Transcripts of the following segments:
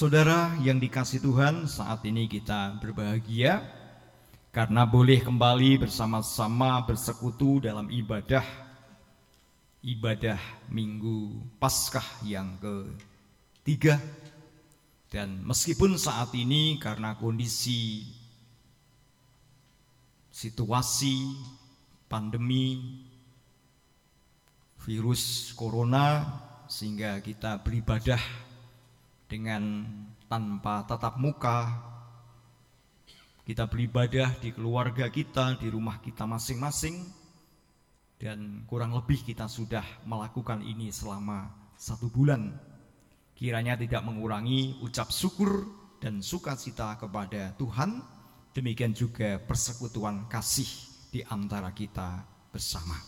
Saudara yang dikasih Tuhan, saat ini kita berbahagia karena boleh kembali bersama-sama bersekutu dalam ibadah ibadah Minggu Paskah yang ketiga. Dan meskipun saat ini karena kondisi situasi pandemi virus corona sehingga kita beribadah dengan tanpa tatap muka. Kita beribadah di keluarga kita, di rumah kita masing-masing, dan kurang lebih kita sudah melakukan ini selama satu bulan. Kiranya tidak mengurangi ucap syukur dan sukacita kepada Tuhan, demikian juga persekutuan kasih di antara kita bersama.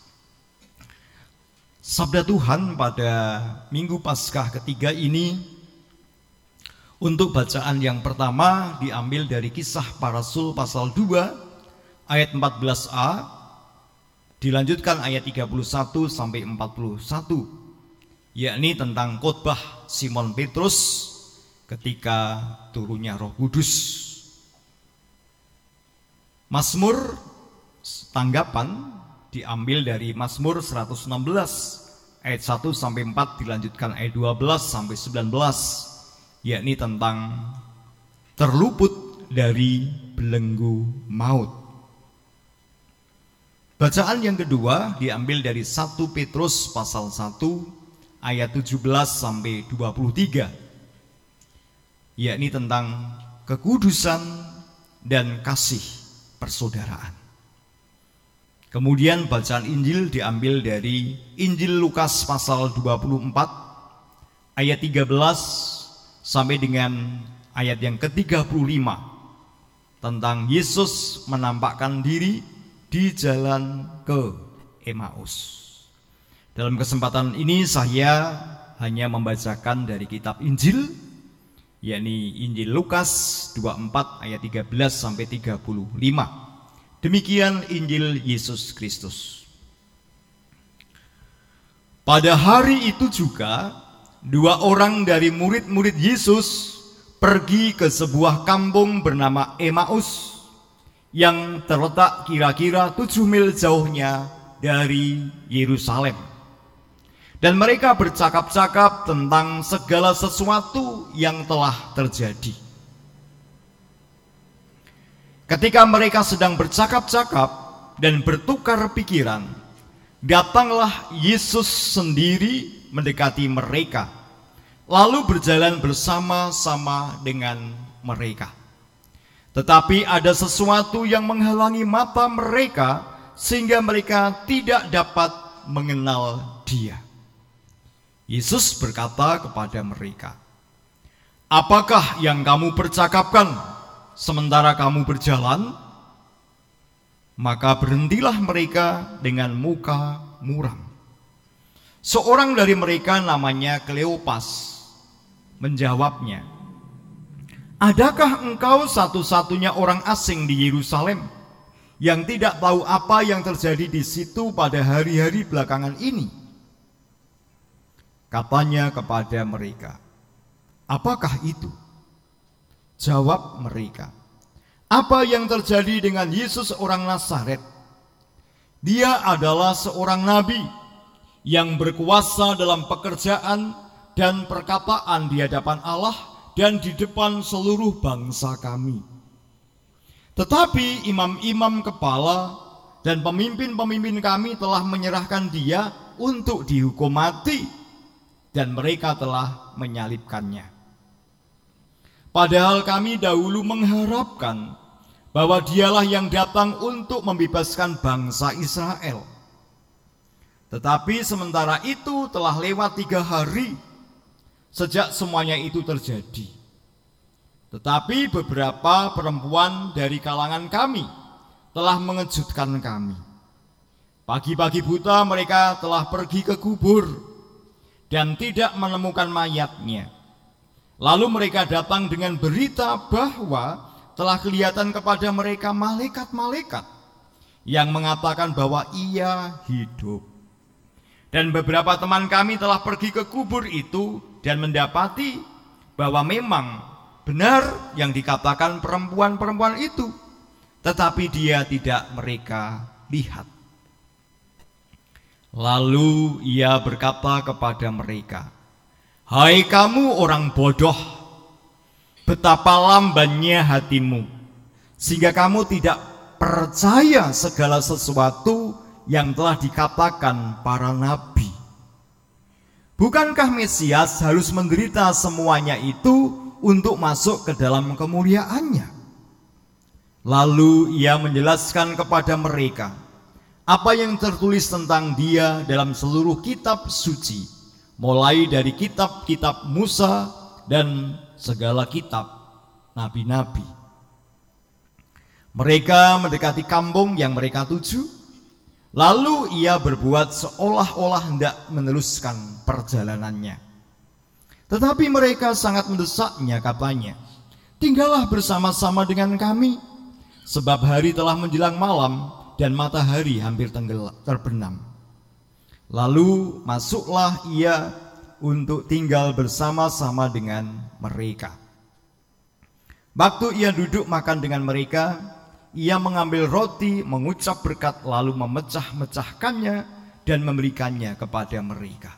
Sabda Tuhan pada Minggu Paskah ketiga ini untuk bacaan yang pertama diambil dari kisah para rasul pasal 2 ayat 14a dilanjutkan ayat 31 sampai 41 yakni tentang khotbah Simon Petrus ketika turunnya Roh Kudus. Mazmur tanggapan diambil dari Mazmur 116 ayat 1 sampai 4 dilanjutkan ayat 12 sampai 19 yakni tentang terluput dari belenggu maut. Bacaan yang kedua diambil dari 1 Petrus pasal 1 ayat 17 sampai 23 yakni tentang kekudusan dan kasih persaudaraan. Kemudian bacaan Injil diambil dari Injil Lukas pasal 24 ayat 13 sampai dengan ayat yang ke-35 tentang Yesus menampakkan diri di jalan ke Emmaus. Dalam kesempatan ini saya hanya membacakan dari kitab Injil yakni Injil Lukas 24 ayat 13 sampai 35. Demikian Injil Yesus Kristus. Pada hari itu juga dua orang dari murid-murid Yesus pergi ke sebuah kampung bernama Emmaus yang terletak kira-kira tujuh mil jauhnya dari Yerusalem. Dan mereka bercakap-cakap tentang segala sesuatu yang telah terjadi. Ketika mereka sedang bercakap-cakap dan bertukar pikiran, datanglah Yesus sendiri mendekati mereka, lalu berjalan bersama-sama dengan mereka. Tetapi ada sesuatu yang menghalangi mata mereka, sehingga mereka tidak dapat mengenal Dia. Yesus berkata kepada mereka, "Apakah yang kamu percakapkan sementara kamu berjalan?" Maka berhentilah mereka dengan muka muram. Seorang dari mereka namanya Kleopas menjawabnya, Adakah engkau satu-satunya orang asing di Yerusalem yang tidak tahu apa yang terjadi di situ pada hari-hari belakangan ini? Katanya kepada mereka, Apakah itu? Jawab mereka, Apa yang terjadi dengan Yesus orang Nazaret? Dia adalah seorang nabi yang berkuasa dalam pekerjaan dan perkataan di hadapan Allah dan di depan seluruh bangsa kami. Tetapi imam-imam kepala dan pemimpin-pemimpin kami telah menyerahkan dia untuk dihukum mati dan mereka telah menyalibkannya. Padahal kami dahulu mengharapkan bahwa dialah yang datang untuk membebaskan bangsa Israel. Tetapi sementara itu telah lewat tiga hari sejak semuanya itu terjadi. Tetapi beberapa perempuan dari kalangan kami telah mengejutkan kami. Pagi-pagi buta mereka telah pergi ke kubur dan tidak menemukan mayatnya. Lalu mereka datang dengan berita bahwa telah kelihatan kepada mereka malaikat-malaikat yang mengatakan bahwa ia hidup. Dan beberapa teman kami telah pergi ke kubur itu dan mendapati bahwa memang benar yang dikatakan perempuan-perempuan itu, tetapi dia tidak mereka lihat. Lalu ia berkata kepada mereka, "Hai kamu orang bodoh, betapa lambannya hatimu, sehingga kamu tidak percaya segala sesuatu yang telah dikatakan para nabi. Bukankah Mesias harus menderita semuanya itu untuk masuk ke dalam kemuliaannya? Lalu ia menjelaskan kepada mereka apa yang tertulis tentang dia dalam seluruh kitab suci, mulai dari kitab-kitab Musa dan segala kitab nabi-nabi. Mereka mendekati kampung yang mereka tuju, Lalu ia berbuat seolah-olah hendak meneruskan perjalanannya. Tetapi mereka sangat mendesaknya katanya. Tinggallah bersama-sama dengan kami. Sebab hari telah menjelang malam dan matahari hampir terbenam. Lalu masuklah ia untuk tinggal bersama-sama dengan mereka. Waktu ia duduk makan dengan mereka, ia mengambil roti, mengucap berkat, lalu memecah-mecahkannya dan memberikannya kepada mereka.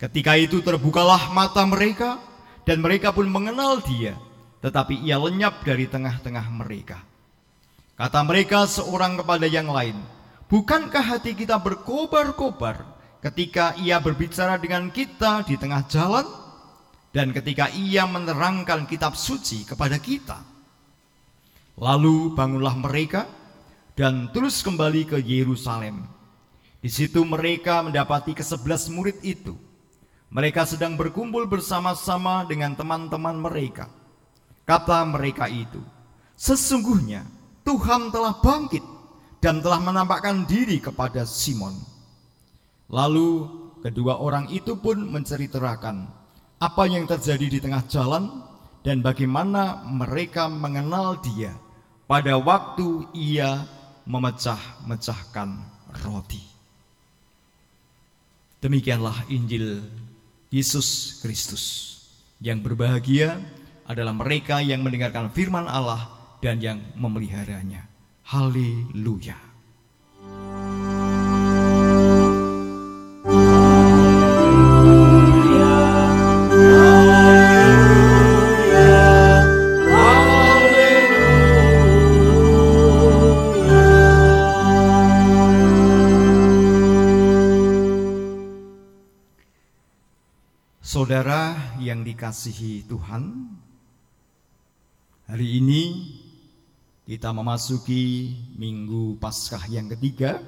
Ketika itu terbukalah mata mereka, dan mereka pun mengenal dia, tetapi ia lenyap dari tengah-tengah mereka. Kata mereka seorang kepada yang lain, Bukankah hati kita berkobar-kobar ketika ia berbicara dengan kita di tengah jalan? Dan ketika ia menerangkan kitab suci kepada kita? Lalu bangunlah mereka dan terus kembali ke Yerusalem. Di situ mereka mendapati kesebelas murid itu. Mereka sedang berkumpul bersama-sama dengan teman-teman mereka. Kata mereka itu, sesungguhnya Tuhan telah bangkit dan telah menampakkan diri kepada Simon. Lalu kedua orang itu pun menceritakan apa yang terjadi di tengah jalan dan bagaimana mereka mengenal dia pada waktu ia memecah-mecahkan roti. Demikianlah Injil Yesus Kristus. Yang berbahagia adalah mereka yang mendengarkan firman Allah dan yang memeliharanya. Haleluya. Dikasihi Tuhan, hari ini kita memasuki minggu Paskah yang ketiga.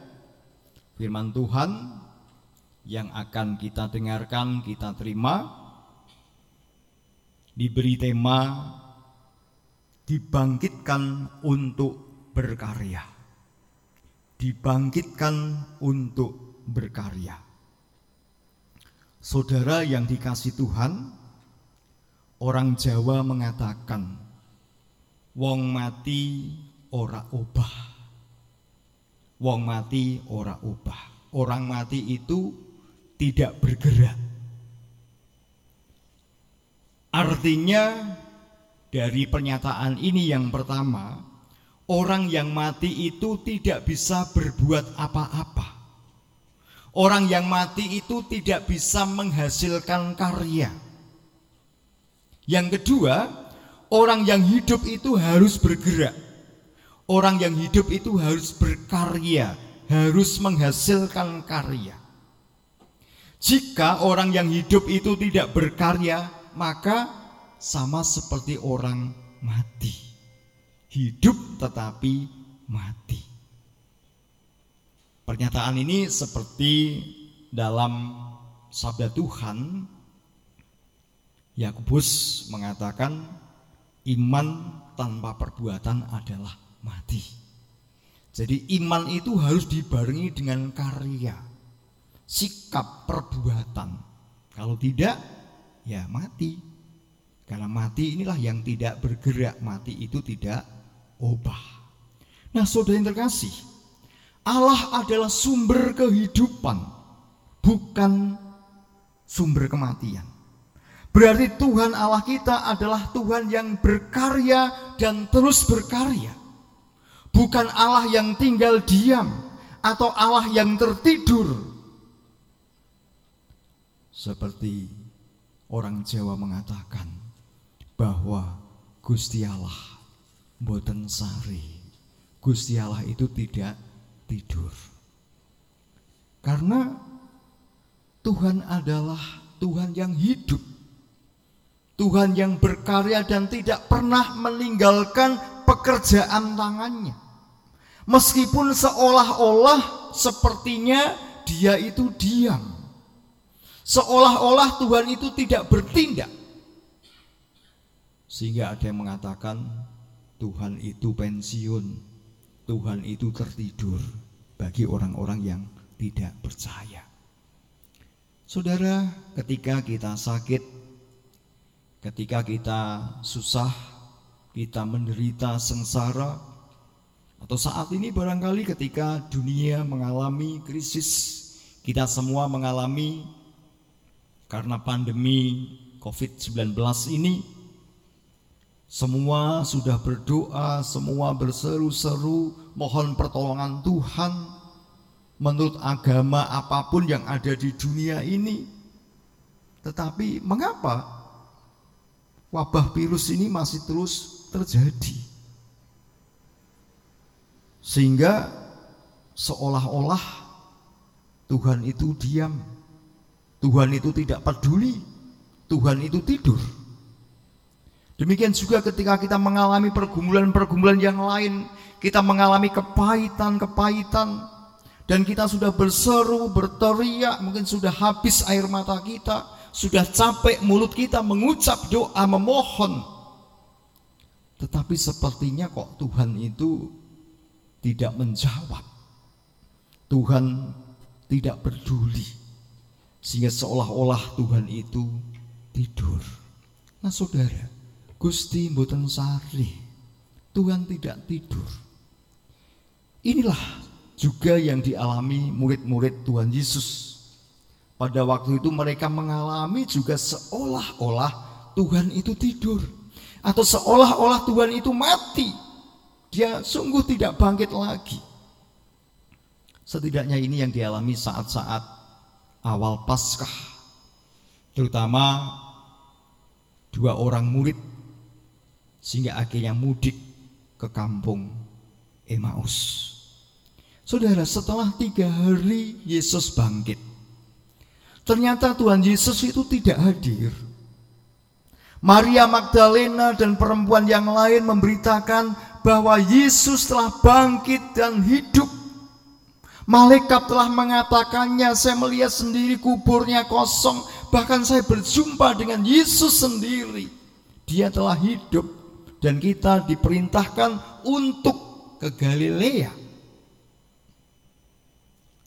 Firman Tuhan yang akan kita dengarkan, kita terima diberi tema dibangkitkan untuk berkarya. Dibangkitkan untuk berkarya. Saudara yang dikasih Tuhan, orang Jawa mengatakan, wong mati ora obah. Wong mati ora obah. Orang mati itu tidak bergerak. Artinya dari pernyataan ini yang pertama, orang yang mati itu tidak bisa berbuat apa-apa. Orang yang mati itu tidak bisa menghasilkan karya. Yang kedua, orang yang hidup itu harus bergerak. Orang yang hidup itu harus berkarya, harus menghasilkan karya. Jika orang yang hidup itu tidak berkarya, maka sama seperti orang mati. Hidup tetapi mati. Pernyataan ini seperti dalam sabda Tuhan Yakobus mengatakan iman tanpa perbuatan adalah mati. Jadi iman itu harus dibarengi dengan karya, sikap perbuatan. Kalau tidak, ya mati. Karena mati inilah yang tidak bergerak, mati itu tidak obah. Nah, saudara yang terkasih, Allah adalah sumber kehidupan, bukan sumber kematian. Berarti Tuhan Allah kita adalah Tuhan yang berkarya dan terus berkarya. Bukan Allah yang tinggal diam atau Allah yang tertidur. Seperti orang Jawa mengatakan bahwa Gusti Allah boten sari. Gusti Allah itu tidak tidur. Karena Tuhan adalah Tuhan yang hidup. Tuhan yang berkarya dan tidak pernah meninggalkan pekerjaan tangannya. Meskipun seolah-olah sepertinya dia itu diam. Seolah-olah Tuhan itu tidak bertindak. Sehingga ada yang mengatakan Tuhan itu pensiun. Tuhan itu tertidur bagi orang-orang yang tidak percaya. Saudara, ketika kita sakit, Ketika kita susah, kita menderita sengsara, atau saat ini barangkali ketika dunia mengalami krisis, kita semua mengalami karena pandemi COVID-19 ini, semua sudah berdoa, semua berseru-seru, mohon pertolongan Tuhan menurut agama apa pun yang ada di dunia ini. Tetapi mengapa wabah virus ini masih terus terjadi. Sehingga seolah-olah Tuhan itu diam. Tuhan itu tidak peduli. Tuhan itu tidur. Demikian juga ketika kita mengalami pergumulan-pergumulan yang lain, kita mengalami kepahitan-kepahitan, dan kita sudah berseru, berteriak, mungkin sudah habis air mata kita, sudah capek mulut kita mengucap doa memohon. Tetapi sepertinya kok Tuhan itu tidak menjawab. Tuhan tidak peduli. Sehingga seolah-olah Tuhan itu tidur. Nah saudara, Gusti mboten sari. Tuhan tidak tidur. Inilah juga yang dialami murid-murid Tuhan Yesus pada waktu itu mereka mengalami juga seolah-olah Tuhan itu tidur. Atau seolah-olah Tuhan itu mati. Dia sungguh tidak bangkit lagi. Setidaknya ini yang dialami saat-saat awal Paskah. Terutama dua orang murid sehingga akhirnya mudik ke kampung Emmaus. Saudara, setelah tiga hari Yesus bangkit. Ternyata Tuhan Yesus itu tidak hadir. Maria Magdalena dan perempuan yang lain memberitakan bahwa Yesus telah bangkit dan hidup. Malaikat telah mengatakannya, saya melihat sendiri kuburnya kosong, bahkan saya berjumpa dengan Yesus sendiri. Dia telah hidup dan kita diperintahkan untuk ke Galilea.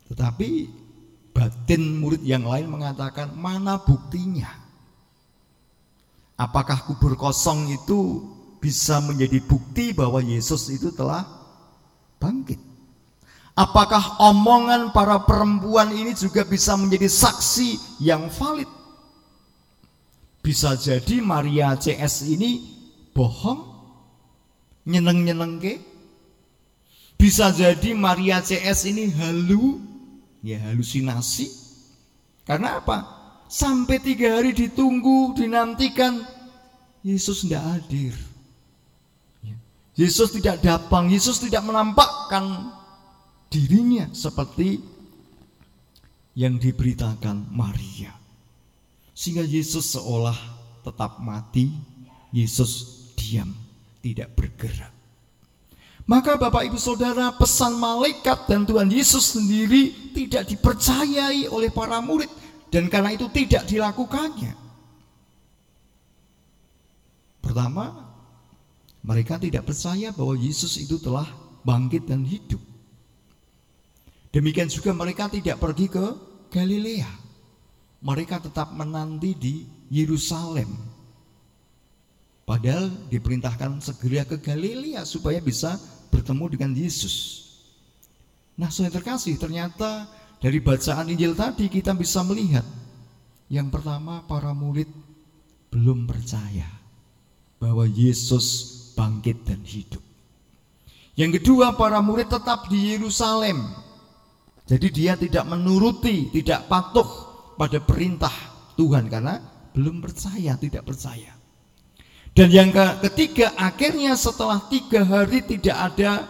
Tetapi Batin murid yang lain mengatakan, mana buktinya? Apakah kubur kosong itu bisa menjadi bukti bahwa Yesus itu telah bangkit? Apakah omongan para perempuan ini juga bisa menjadi saksi yang valid? Bisa jadi Maria CS ini bohong, nyeneng-nyeneng ke? Bisa jadi Maria CS ini halu, ya halusinasi. Karena apa? Sampai tiga hari ditunggu, dinantikan, Yesus tidak hadir. Ya. Yesus tidak datang, Yesus tidak menampakkan dirinya seperti yang diberitakan Maria. Sehingga Yesus seolah tetap mati, Yesus diam, tidak bergerak. Maka Bapak Ibu Saudara pesan malaikat dan Tuhan Yesus sendiri tidak dipercayai oleh para murid dan karena itu tidak dilakukannya. Pertama, mereka tidak percaya bahwa Yesus itu telah bangkit dan hidup. Demikian juga mereka tidak pergi ke Galilea. Mereka tetap menanti di Yerusalem. Padahal diperintahkan segera ke Galilea supaya bisa bertemu dengan Yesus. Nah, saya terkasih, ternyata dari bacaan Injil tadi kita bisa melihat yang pertama para murid belum percaya bahwa Yesus bangkit dan hidup. Yang kedua, para murid tetap di Yerusalem. Jadi dia tidak menuruti, tidak patuh pada perintah Tuhan karena belum percaya, tidak percaya. Dan yang ketiga, akhirnya setelah tiga hari tidak ada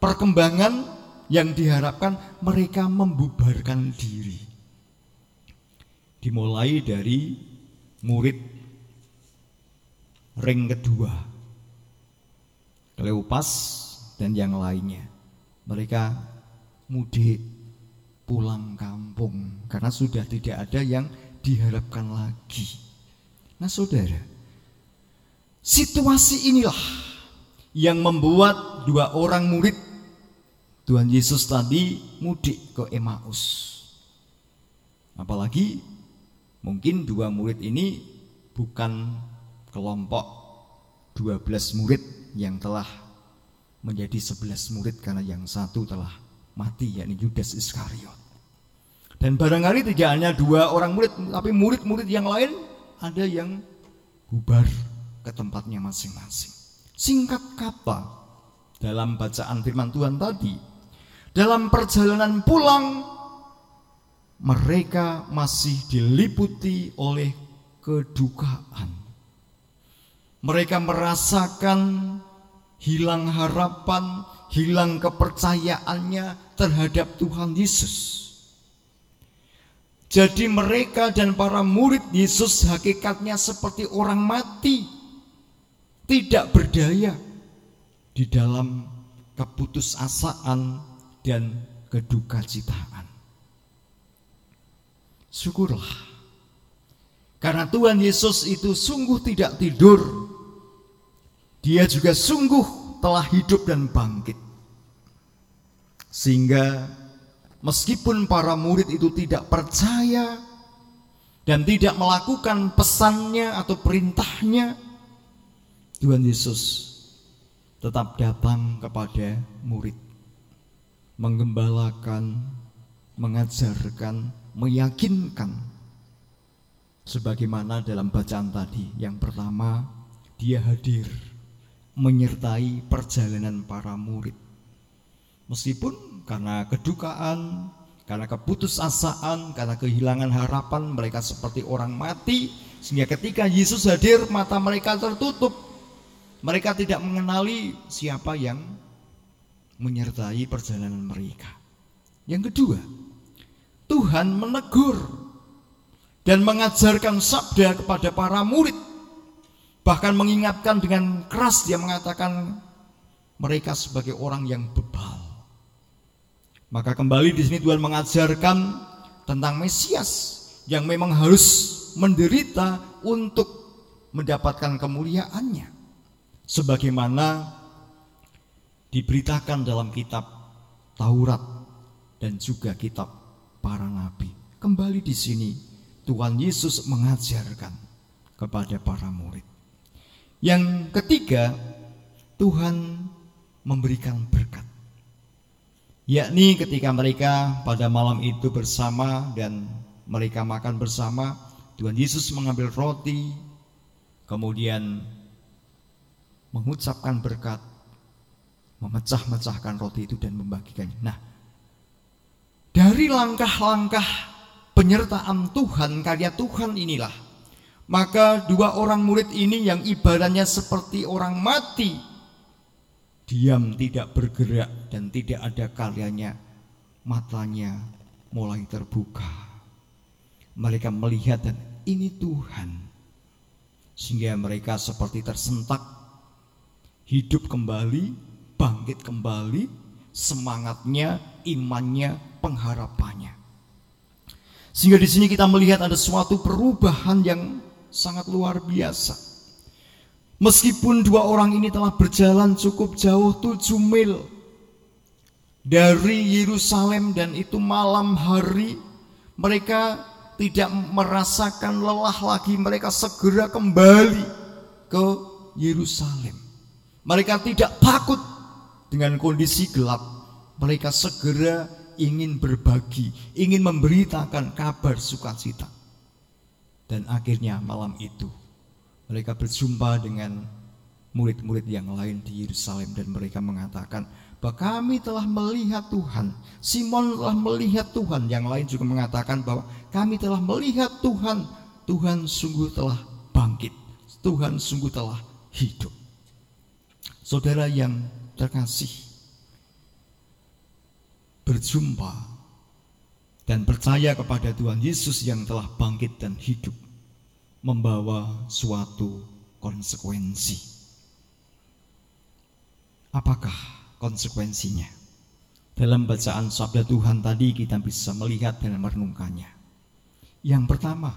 perkembangan yang diharapkan mereka membubarkan diri. Dimulai dari murid ring kedua, Kleopas dan yang lainnya. Mereka mudik pulang kampung karena sudah tidak ada yang diharapkan lagi. Nah, saudara, situasi inilah yang membuat dua orang murid Tuhan Yesus tadi mudik ke Emmaus. Apalagi mungkin dua murid ini bukan kelompok 12 murid yang telah menjadi 11 murid karena yang satu telah mati yakni Yudas Iskariot. Dan barangkali tidak hanya dua orang murid tapi murid-murid yang lain ada yang bubar ke tempatnya masing-masing. Singkat kata dalam bacaan firman Tuhan tadi dalam perjalanan pulang, mereka masih diliputi oleh kedukaan. Mereka merasakan hilang harapan, hilang kepercayaannya terhadap Tuhan Yesus. Jadi mereka dan para murid Yesus hakikatnya seperti orang mati, tidak berdaya di dalam keputusasaan dan kedukacitaan. Syukurlah. Karena Tuhan Yesus itu sungguh tidak tidur. Dia juga sungguh telah hidup dan bangkit. Sehingga meskipun para murid itu tidak percaya dan tidak melakukan pesannya atau perintahnya, Tuhan Yesus tetap datang kepada murid menggembalakan, mengajarkan, meyakinkan. Sebagaimana dalam bacaan tadi, yang pertama dia hadir menyertai perjalanan para murid. Meskipun karena kedukaan, karena keputusasaan, karena kehilangan harapan mereka seperti orang mati, sehingga ketika Yesus hadir mata mereka tertutup. Mereka tidak mengenali siapa yang menyertai perjalanan mereka. Yang kedua, Tuhan menegur dan mengajarkan sabda kepada para murid. Bahkan mengingatkan dengan keras dia mengatakan mereka sebagai orang yang bebal. Maka kembali di sini Tuhan mengajarkan tentang Mesias yang memang harus menderita untuk mendapatkan kemuliaannya. Sebagaimana diberitakan dalam kitab Taurat dan juga kitab para nabi. Kembali di sini Tuhan Yesus mengajarkan kepada para murid. Yang ketiga, Tuhan memberikan berkat. Yakni ketika mereka pada malam itu bersama dan mereka makan bersama, Tuhan Yesus mengambil roti, kemudian mengucapkan berkat, memecah-mecahkan roti itu dan membagikannya. Nah, dari langkah-langkah penyertaan Tuhan, karya Tuhan inilah, maka dua orang murid ini yang ibaratnya seperti orang mati, diam tidak bergerak dan tidak ada karyanya, matanya mulai terbuka. Mereka melihat dan ini Tuhan. Sehingga mereka seperti tersentak, hidup kembali, bangkit kembali semangatnya, imannya, pengharapannya. Sehingga di sini kita melihat ada suatu perubahan yang sangat luar biasa. Meskipun dua orang ini telah berjalan cukup jauh tujuh mil dari Yerusalem dan itu malam hari mereka tidak merasakan lelah lagi mereka segera kembali ke Yerusalem. Mereka tidak takut dengan kondisi gelap, mereka segera ingin berbagi, ingin memberitakan kabar sukacita. Dan akhirnya malam itu mereka berjumpa dengan murid-murid yang lain di Yerusalem dan mereka mengatakan bahwa kami telah melihat Tuhan. Simon telah melihat Tuhan. Yang lain juga mengatakan bahwa kami telah melihat Tuhan. Tuhan sungguh telah bangkit. Tuhan sungguh telah hidup. Saudara yang terkasih, berjumpa dan percaya kepada Tuhan Yesus yang telah bangkit dan hidup membawa suatu konsekuensi. Apakah konsekuensinya? Dalam bacaan sabda Tuhan tadi kita bisa melihat dan merenungkannya. Yang pertama,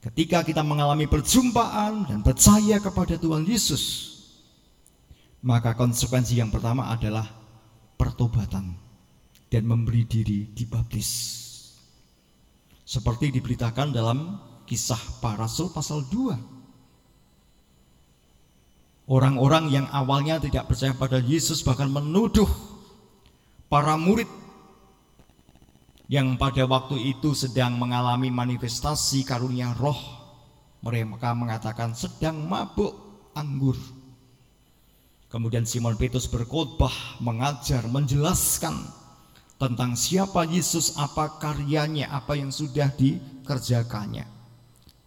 ketika kita mengalami perjumpaan dan percaya kepada Tuhan Yesus, maka konsekuensi yang pertama adalah pertobatan dan memberi diri dibaptis. Seperti diberitakan dalam kisah para rasul pasal 2. Orang-orang yang awalnya tidak percaya pada Yesus bahkan menuduh para murid yang pada waktu itu sedang mengalami manifestasi karunia roh. Mereka mengatakan sedang mabuk anggur. Kemudian Simon Petrus berkhotbah, mengajar, menjelaskan tentang siapa Yesus, apa karyanya, apa yang sudah dikerjakannya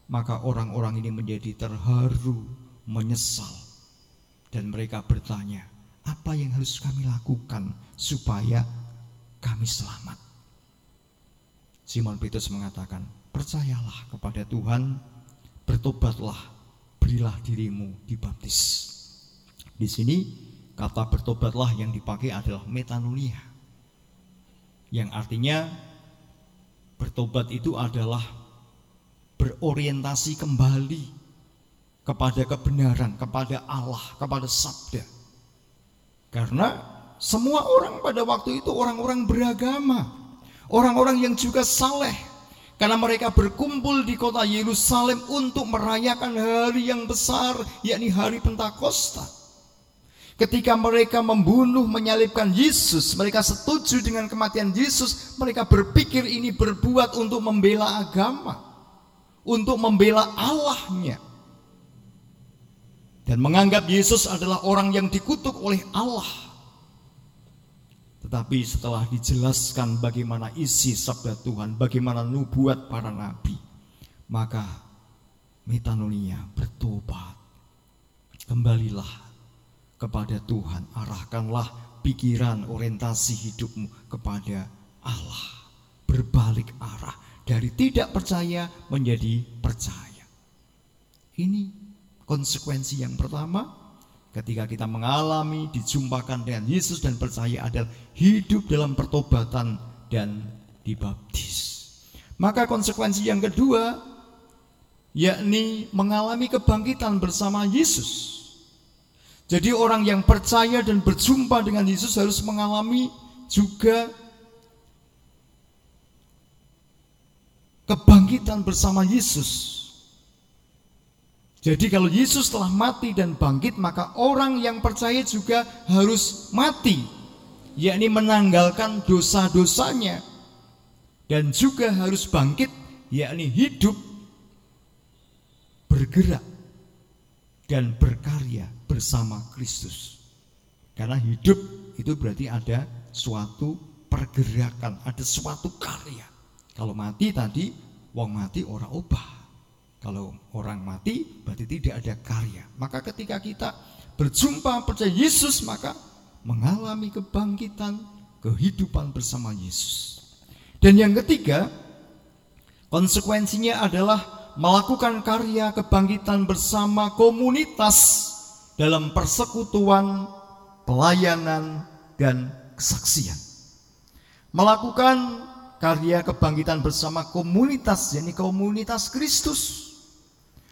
maka orang-orang ini menjadi terharu, menyesal, dan mereka bertanya, "Apa yang harus kami lakukan supaya kami selamat?" Simon Petrus mengatakan, "Percayalah kepada Tuhan, bertobatlah, berilah dirimu dibaptis." Di sini kata bertobatlah yang dipakai adalah metanoia. Yang artinya bertobat itu adalah berorientasi kembali kepada kebenaran, kepada Allah, kepada sabda. Karena semua orang pada waktu itu orang-orang beragama, orang-orang yang juga saleh. Karena mereka berkumpul di kota Yerusalem untuk merayakan hari yang besar, yakni hari Pentakosta. Ketika mereka membunuh, menyalibkan Yesus, mereka setuju dengan kematian Yesus, mereka berpikir ini berbuat untuk membela agama untuk membela Allahnya dan menganggap Yesus adalah orang yang dikutuk oleh Allah. Tetapi setelah dijelaskan bagaimana isi sabda Tuhan, bagaimana nubuat para nabi, maka metanonia bertobat. Kembalilah kepada Tuhan, arahkanlah pikiran orientasi hidupmu kepada Allah. Berbalik arah dari tidak percaya menjadi percaya. Ini konsekuensi yang pertama ketika kita mengalami dijumpakan dengan Yesus dan percaya adalah hidup dalam pertobatan dan dibaptis. Maka konsekuensi yang kedua yakni mengalami kebangkitan bersama Yesus. Jadi orang yang percaya dan berjumpa dengan Yesus harus mengalami juga kebangkitan bersama Yesus. Jadi kalau Yesus telah mati dan bangkit maka orang yang percaya juga harus mati yakni menanggalkan dosa-dosanya dan juga harus bangkit yakni hidup bergerak dan berkarya bersama Kristus. Karena hidup itu berarti ada suatu pergerakan, ada suatu karya. Kalau mati tadi, wong mati orang ubah. Kalau orang mati berarti tidak ada karya. Maka ketika kita berjumpa percaya Yesus maka mengalami kebangkitan, kehidupan bersama Yesus. Dan yang ketiga, konsekuensinya adalah melakukan karya kebangkitan bersama komunitas dalam persekutuan, pelayanan, dan kesaksian. Melakukan karya kebangkitan bersama komunitas, yakni komunitas Kristus.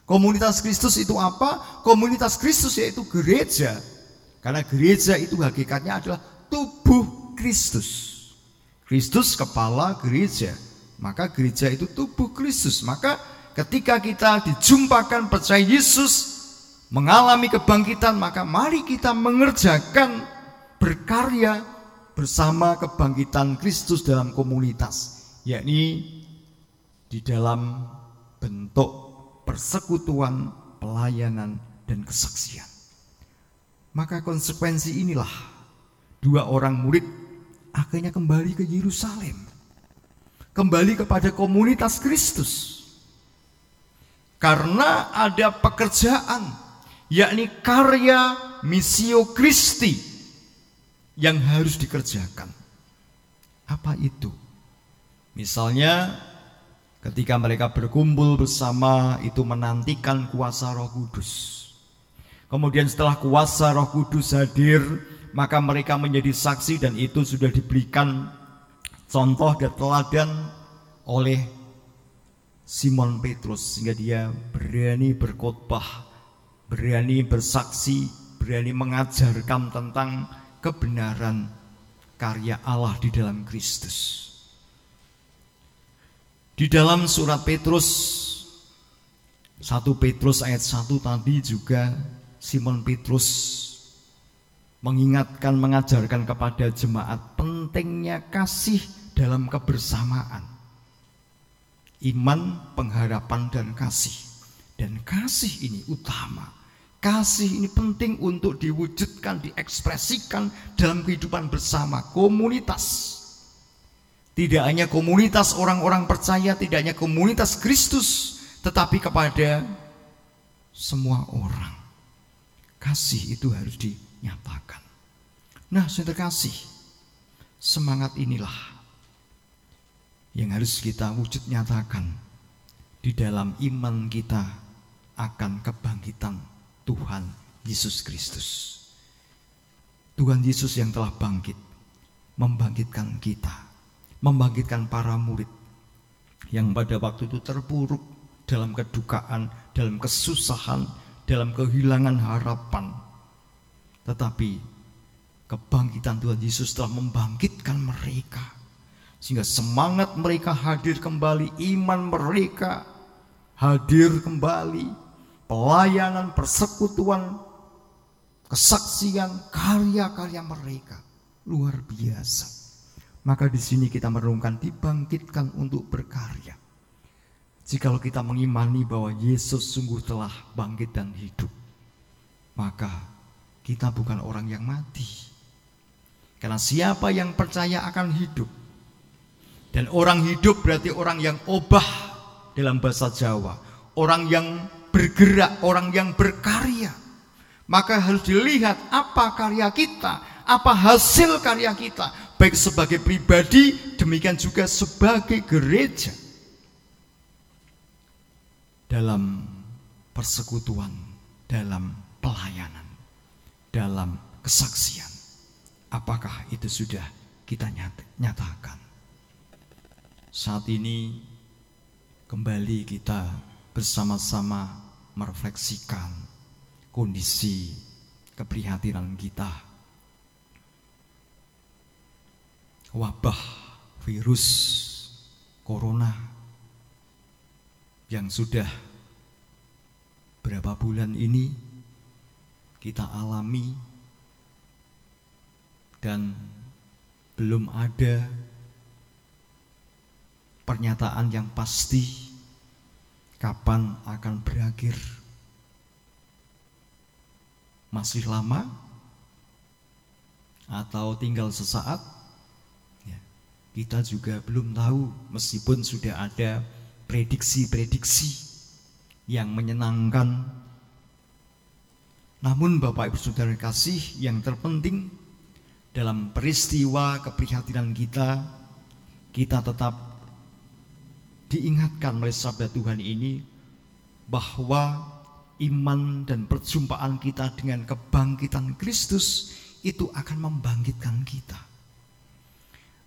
Komunitas Kristus itu apa? Komunitas Kristus yaitu gereja. Karena gereja itu hakikatnya adalah tubuh Kristus. Kristus kepala gereja. Maka gereja itu tubuh Kristus. Maka ketika kita dijumpakan percaya Yesus mengalami kebangkitan, maka mari kita mengerjakan berkarya bersama kebangkitan Kristus dalam komunitas, yakni di dalam bentuk persekutuan, pelayanan, dan kesaksian. Maka konsekuensi inilah dua orang murid akhirnya kembali ke Yerusalem. Kembali kepada komunitas Kristus. Karena ada pekerjaan, yakni karya misio Kristi yang harus dikerjakan. Apa itu? Misalnya ketika mereka berkumpul bersama itu menantikan kuasa Roh Kudus. Kemudian setelah kuasa Roh Kudus hadir, maka mereka menjadi saksi dan itu sudah diberikan contoh dan teladan oleh Simon Petrus sehingga dia berani berkhotbah, berani bersaksi, berani mengajarkan tentang kebenaran karya Allah di dalam Kristus. Di dalam surat Petrus 1 Petrus ayat 1 tadi juga Simon Petrus mengingatkan mengajarkan kepada jemaat pentingnya kasih dalam kebersamaan. Iman, pengharapan dan kasih. Dan kasih ini utama. Kasih ini penting untuk diwujudkan, diekspresikan dalam kehidupan bersama komunitas. Tidak hanya komunitas orang-orang percaya, tidak hanya komunitas Kristus, tetapi kepada semua orang. Kasih itu harus dinyatakan. Nah, saya terkasih, semangat inilah yang harus kita wujud nyatakan di dalam iman kita akan kebangkitan Tuhan Yesus Kristus. Tuhan Yesus yang telah bangkit, membangkitkan kita membangkitkan para murid yang pada waktu itu terpuruk dalam kedukaan, dalam kesusahan, dalam kehilangan harapan. Tetapi kebangkitan Tuhan Yesus telah membangkitkan mereka. Sehingga semangat mereka hadir kembali, iman mereka hadir kembali, pelayanan, persekutuan, kesaksian, karya-karya mereka luar biasa. Maka di sini kita merenungkan dibangkitkan untuk berkarya. Jikalau kita mengimani bahwa Yesus sungguh telah bangkit dan hidup, maka kita bukan orang yang mati. Karena siapa yang percaya akan hidup, dan orang hidup berarti orang yang obah dalam bahasa Jawa, orang yang bergerak, orang yang berkarya. Maka harus dilihat apa karya kita, apa hasil karya kita, baik sebagai pribadi, demikian juga sebagai gereja. Dalam persekutuan, dalam pelayanan, dalam kesaksian. Apakah itu sudah kita nyatakan? Saat ini kembali kita bersama-sama merefleksikan kondisi keprihatinan kita. Wabah virus corona yang sudah berapa bulan ini kita alami dan belum ada pernyataan yang pasti kapan akan berakhir. Masih lama atau tinggal sesaat? kita juga belum tahu meskipun sudah ada prediksi-prediksi yang menyenangkan. Namun Bapak Ibu Saudara kasih yang terpenting dalam peristiwa keprihatinan kita, kita tetap diingatkan oleh sabda Tuhan ini bahwa iman dan perjumpaan kita dengan kebangkitan Kristus itu akan membangkitkan kita.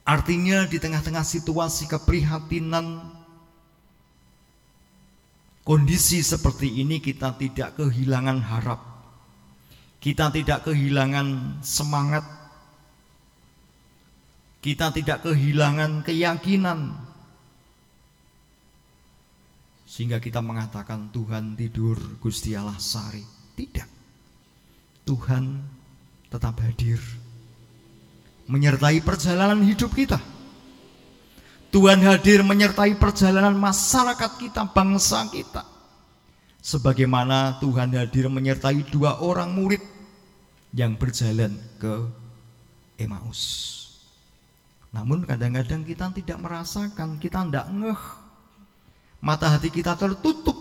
Artinya di tengah-tengah situasi keprihatinan kondisi seperti ini kita tidak kehilangan harap. Kita tidak kehilangan semangat. Kita tidak kehilangan keyakinan. Sehingga kita mengatakan Tuhan tidur Gusti Allah sari. Tidak. Tuhan tetap hadir menyertai perjalanan hidup kita. Tuhan hadir menyertai perjalanan masyarakat kita, bangsa kita. sebagaimana Tuhan hadir menyertai dua orang murid yang berjalan ke Emmaus. Namun kadang-kadang kita tidak merasakan, kita tidak ngeh. Mata hati kita tertutup.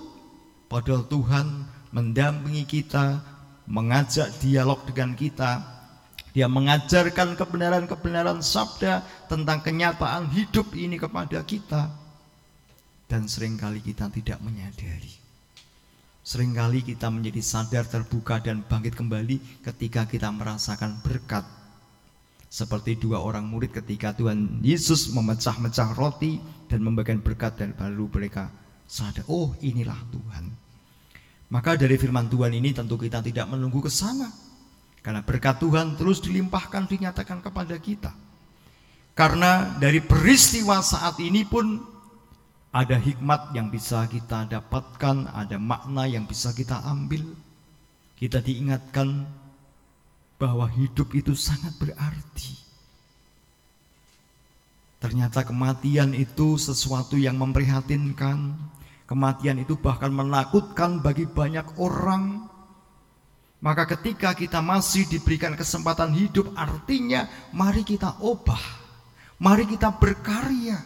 Padahal Tuhan mendampingi kita, mengajak dialog dengan kita. Dia mengajarkan kebenaran-kebenaran sabda tentang kenyataan hidup ini kepada kita. Dan sering kali kita tidak menyadari. Seringkali kita menjadi sadar terbuka dan bangkit kembali ketika kita merasakan berkat. Seperti dua orang murid ketika Tuhan Yesus memecah-mecah roti dan membagikan berkat dan baru mereka sadar, oh inilah Tuhan. Maka dari firman Tuhan ini tentu kita tidak menunggu ke sana. Karena berkat Tuhan terus dilimpahkan dinyatakan kepada kita. Karena dari peristiwa saat ini pun ada hikmat yang bisa kita dapatkan, ada makna yang bisa kita ambil. Kita diingatkan bahwa hidup itu sangat berarti. Ternyata kematian itu sesuatu yang memprihatinkan. Kematian itu bahkan menakutkan bagi banyak orang. Maka ketika kita masih diberikan kesempatan hidup, artinya mari kita obah. Mari kita berkarya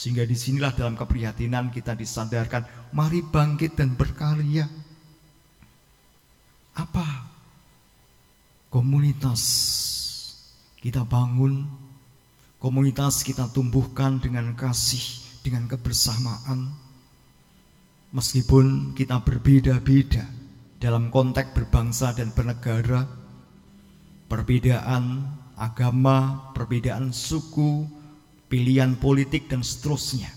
sehingga di sinilah dalam keprihatinan kita disadarkan, mari bangkit dan berkarya. Apa? Komunitas kita bangun, komunitas kita tumbuhkan dengan kasih, dengan kebersamaan. Meskipun kita berbeda-beda dalam konteks berbangsa dan bernegara, perbedaan agama, perbedaan suku, pilihan politik dan seterusnya.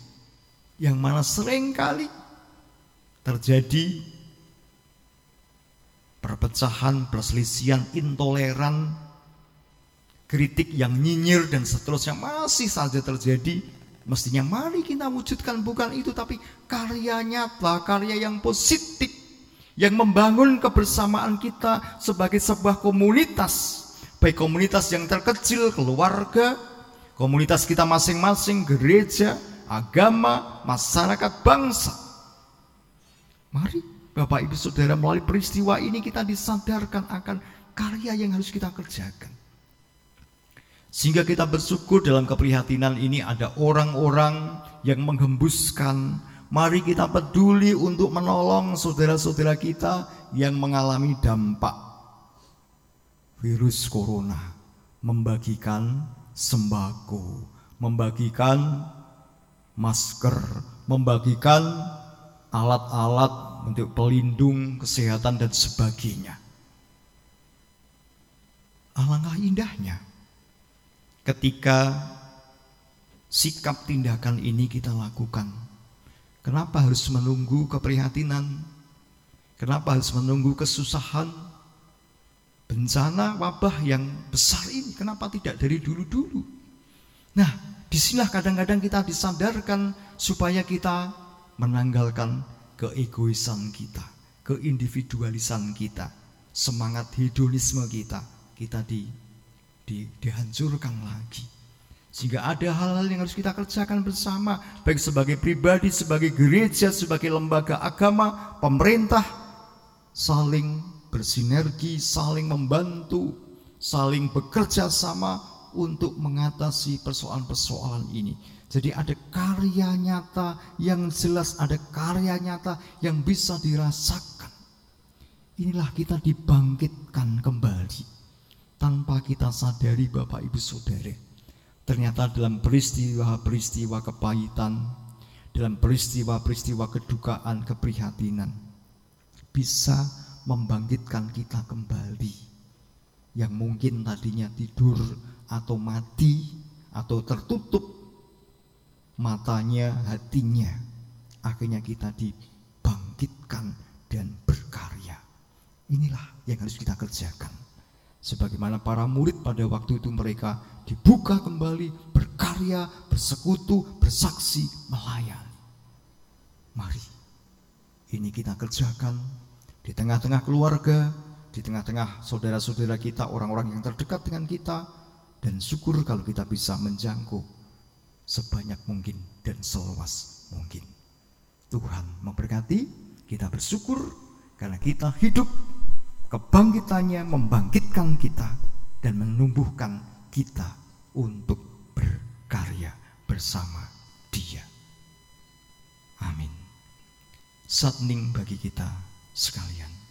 Yang mana sering kali terjadi perpecahan, perselisihan, intoleran, kritik yang nyinyir dan seterusnya masih saja terjadi. Mestinya mari kita wujudkan bukan itu tapi karya nyata, karya yang positif yang membangun kebersamaan kita sebagai sebuah komunitas, baik komunitas yang terkecil, keluarga, komunitas kita masing-masing, gereja, agama, masyarakat, bangsa. Mari Bapak Ibu Saudara melalui peristiwa ini kita disadarkan akan karya yang harus kita kerjakan. Sehingga kita bersyukur dalam keprihatinan ini ada orang-orang yang menghembuskan. Mari kita peduli untuk menolong saudara-saudara kita yang mengalami dampak virus corona. Membagikan sembako, membagikan masker, membagikan alat-alat untuk pelindung kesehatan dan sebagainya. Alangkah indahnya ketika sikap tindakan ini kita lakukan. Kenapa harus menunggu keprihatinan? Kenapa harus menunggu kesusahan? bencana wabah yang besar ini kenapa tidak dari dulu-dulu? Nah, di sinilah kadang-kadang kita disadarkan supaya kita menanggalkan keegoisan kita, keindividualisan kita, semangat hedonisme kita, kita di, di dihancurkan lagi. Sehingga ada hal-hal yang harus kita kerjakan bersama, baik sebagai pribadi, sebagai gereja, sebagai lembaga agama, pemerintah, saling bersinergi, saling membantu, saling bekerja sama untuk mengatasi persoalan-persoalan ini. Jadi ada karya nyata yang jelas, ada karya nyata yang bisa dirasakan. Inilah kita dibangkitkan kembali tanpa kita sadari Bapak Ibu Saudara. Ternyata dalam peristiwa-peristiwa kepahitan, dalam peristiwa-peristiwa kedukaan, keprihatinan, bisa membangkitkan kita kembali yang mungkin tadinya tidur atau mati atau tertutup matanya, hatinya. Akhirnya kita dibangkitkan dan berkarya. Inilah yang harus kita kerjakan. Sebagaimana para murid pada waktu itu mereka dibuka kembali, berkarya, bersekutu, bersaksi, melayani. Mari, ini kita kerjakan di tengah-tengah keluarga, di tengah-tengah saudara-saudara kita, orang-orang yang terdekat dengan kita, dan syukur kalau kita bisa menjangkau sebanyak mungkin dan seluas mungkin. Tuhan memberkati Kita bersyukur karena kita hidup, kebangkitannya membangkitkan kita dan menumbuhkan kita untuk berkarya bersama Dia. Amin. Satning bagi kita sekalian.